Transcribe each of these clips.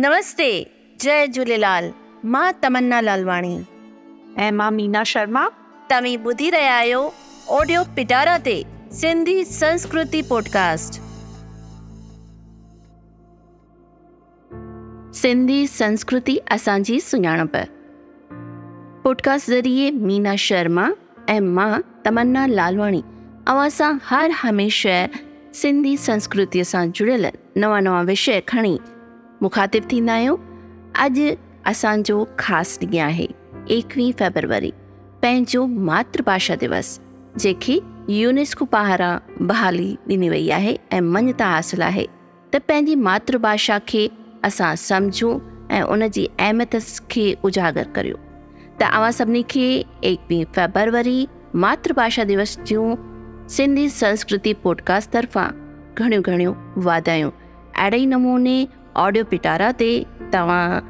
नमस्ते जय झूलेलाल माँ तमन्ना लालवाणी। ऐं माँ मीना शर्मा। तव्हीं ॿुधी रहिया आहियो ऑडियो पिटारा ते सिंधी संस्कृति पॉडकास्ट। सिंधी संस्कृति असांजी सुञाणप। पॉडकास्ट ज़रिए मीना शर्मा ऐं माँ तमन्ना लालवाणी अवां सां हर हमेशह सिंधी संस्कृतीअ सां जुड़ियल नवां नवां विषय खणी मुखातिब थींदा आहियूं। अॼु असांजो ख़ासि ॾींहुं आहे, एकवीह फेबरवरी, पंहिंजो मातृभाषा दिवस जंहिंखे यूनेस्को पारां बहाली ॾिनी वई आहे ऐं मञता हासिलु आहे। त पंहिंजी मातृभाषा खे असां सम्झूं ऐं उन जी अहमियत खे उजागर करियो। त अव्हां सभिनी खे एकवीह फेबरवरी मातृभाषा दिवस जूं सिंधी संस्कृति पॉडकास्ट तरफ़ां घणियूं घणियूं वाधायूं। अहिड़े ई नमूने ऑडियो पिटारा ते तव्हां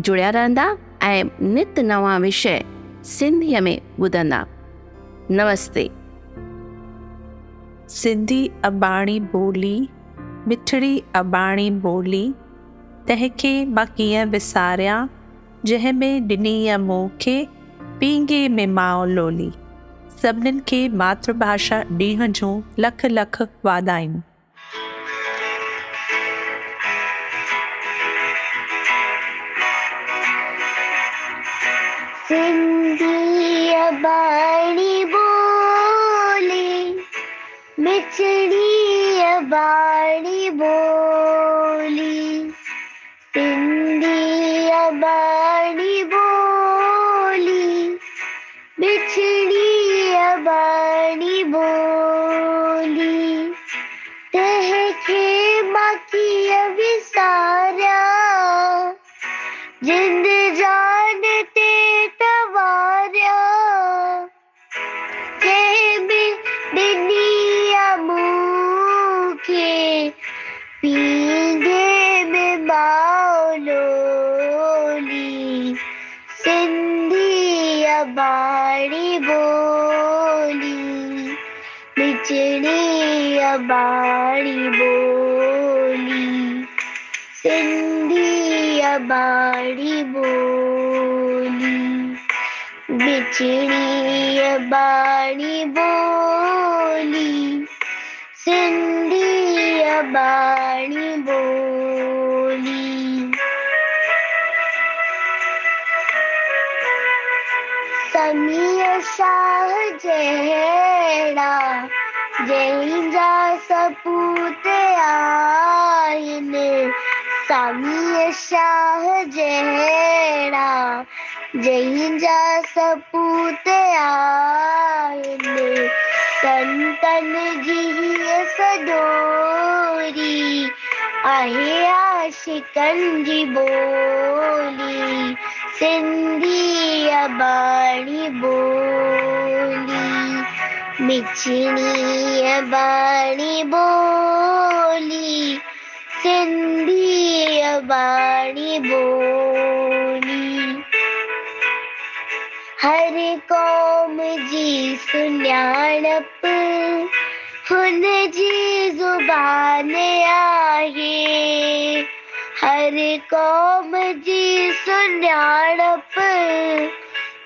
जुड़िया रहंदा ऐं नित नवां विषय सिंधीअ में ॿुधंदा। नमस्ते। सिंधी अबाणी ॿोली, मिठड़ी अबाणी ॿोली, तंहिंखे माँ कीअं विसारियाँ जंहिंमें ॾिनी मूंखे पींगे में माओ लोली। सभिनीनि खे मातृभाषा ॾींहं जूं लख लख वाधायूं। सिंधी अबाणी बोली मिठड़ी अबाणी बोली। सिंधी अबाणी बोली बिचड़ी अबाणी बोली। सिंधी अबाणी बोली बिचड़ी अबाणी बोली। सिंधी अबाणी बोली। शाह जहिड़ा जंहिंजा सपूत आहिनि समीअ शाह जहिड़ा जंहिंजा सपूत आहिनि संतनि जी आहे आशिकनि जी ॿोली सिंधी अबाणी बोली मिठड़ी अबाणी ॿोली सिंधी अबाणी ॿोली हर क़ौम जी सुञाणप हुन जी ज़ुबान आहे। हर क़ौम जी सुञाणप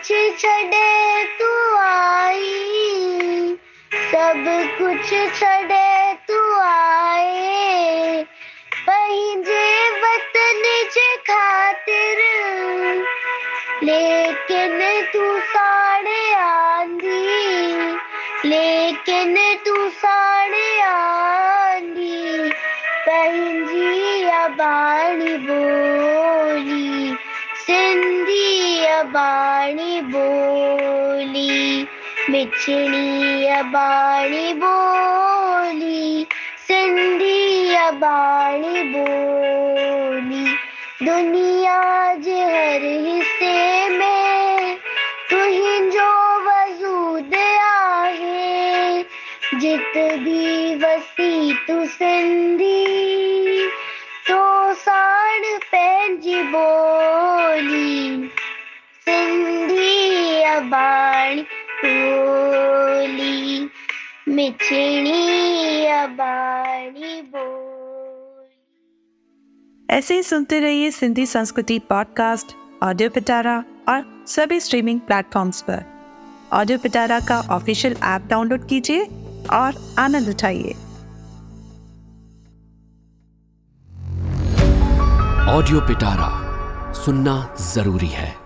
कुझु छॾे तूं आई। सब कुछ छॾे तूं आए। पंहिंजे वतन जे ख़ातिर। लेकिन तू साड़े आंदी लेकिन तूं साड़े आंदी पंहिंजी अबाणी ॿोली सिंधी अबाणी ॿोली मिठड़ी अबाणी ॿोली सिंधी अबाणी बोली, दुनिया जे हर हिस्से में तुंहिंजो वजूद आहे, जित भी वसी तू सिंधी। अबाणी बोली मिठड़ी अबाणी बोली। ऐसे ही सुनते रहिए सिंधी संस्कृति पॉडकास्ट ऑडियो पिटारा और सभी स्ट्रीमिंग प्लेटफॉर्म्स पर। ऑडियो पिटारा का ऑफिशियल ऐप डाउनलोड कीजिए और आनंद उठाइए। ऑडियो पिटारा सुनना ज़रूरी है।